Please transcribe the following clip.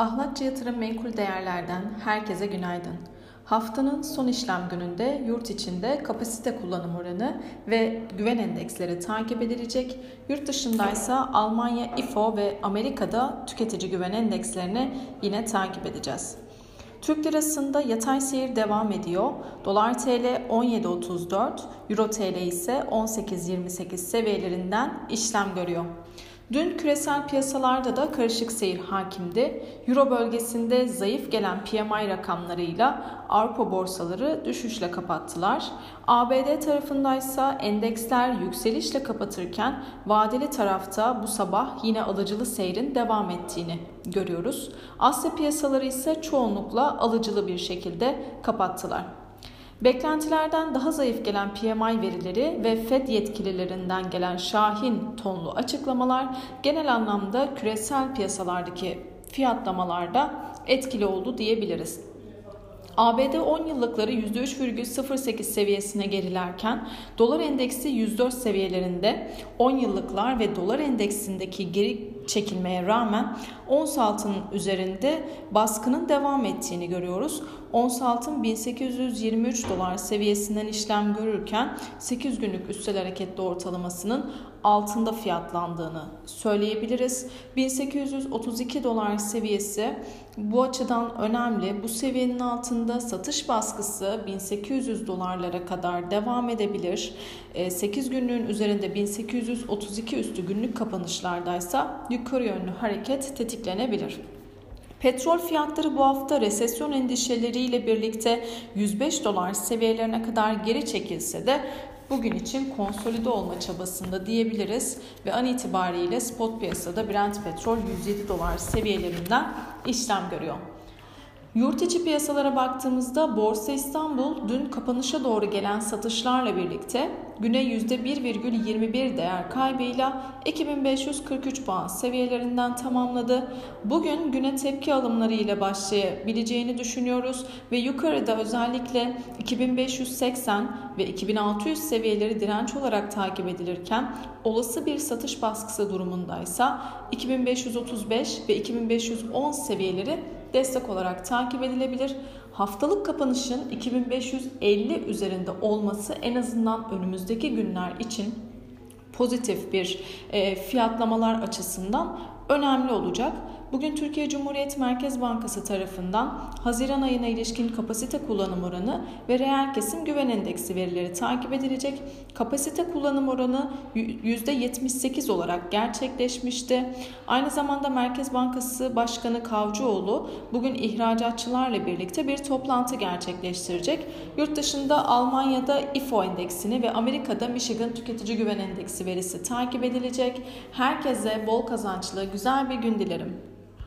Ahlatçı Yatırım Menkul Değerler'den herkese günaydın. Haftanın son işlem gününde yurt içinde kapasite kullanım oranı ve güven endeksleri takip edilecek. Yurt dışındaysa Almanya IFO ve Amerika'da tüketici güven endekslerini yine takip edeceğiz. Türk lirasında yatay seyir devam ediyor. Dolar TL 17.34, Euro TL ise 18.28 seviyelerinden işlem görüyor. Dün küresel piyasalarda da karışık seyir hakimdi. Euro bölgesinde zayıf gelen PMI rakamlarıyla Avrupa borsaları düşüşle kapattılar. ABD tarafındaysa endeksler yükselişle kapatırken vadeli tarafta bu sabah yine alıcılı seyrin devam ettiğini görüyoruz. Asya piyasaları ise çoğunlukla alıcılı bir şekilde kapattılar. Beklentilerden daha zayıf gelen PMI verileri ve Fed yetkililerinden gelen şahin tonlu açıklamalar genel anlamda küresel piyasalardaki fiyatlamalarda etkili oldu diyebiliriz. ABD 10 yıllıkları %3,08 seviyesine gerilerken dolar endeksi 104 seviyelerinde 10 yıllıklar ve dolar endeksindeki geri çekilmeye rağmen ons altının üzerinde baskının devam ettiğini görüyoruz. Ons altın 1823 dolar seviyesinden işlem görürken 8 günlük üstel hareketli ortalamasının altında fiyatlandığını söyleyebiliriz. 1832 dolar seviyesi bu açıdan önemli. Bu seviyenin altında satış baskısı 1800 dolarlara kadar devam edebilir. 8 ee, günlüğün üzerinde 1832 üstü günlük kapanışlardaysa yukarı yönlü hareket tetiklenebilir. Petrol fiyatları bu hafta resesyon endişeleriyle birlikte 105 dolar seviyelerine kadar geri çekilse de bugün için konsolide olma çabasında diyebiliriz ve an itibariyle spot piyasada Brent petrol 107 dolar seviyelerinden işlem görüyor. Yurt içi piyasalara baktığımızda Borsa İstanbul dün kapanışa doğru gelen satışlarla birlikte güne %1,21 değer kaybıyla 2543 puan seviyelerinden tamamladı. Bugün güne tepki alımları ile başlayabileceğini düşünüyoruz ve yukarıda özellikle 2580 ve 2600 seviyeleri direnç olarak takip edilirken olası bir satış baskısı durumundaysa 2535 ve 2510 seviyeleri destek olarak takip edilebilir. Haftalık kapanışın 2550 üzerinde olması en azından önümüzdeki günler için pozitif bir e, fiyatlamalar açısından önemli olacak. Bugün Türkiye Cumhuriyet Merkez Bankası tarafından Haziran ayına ilişkin kapasite kullanım oranı ve reel kesim güven endeksi verileri takip edilecek. Kapasite kullanım oranı %78 olarak gerçekleşmişti. Aynı zamanda Merkez Bankası Başkanı Kavcıoğlu bugün ihracatçılarla birlikte bir toplantı gerçekleştirecek. Yurt dışında Almanya'da IFO endeksini ve Amerika'da Michigan Tüketici Güven Endeksi verisi takip edilecek. Herkese bol kazançlı güzel bir gün dilerim.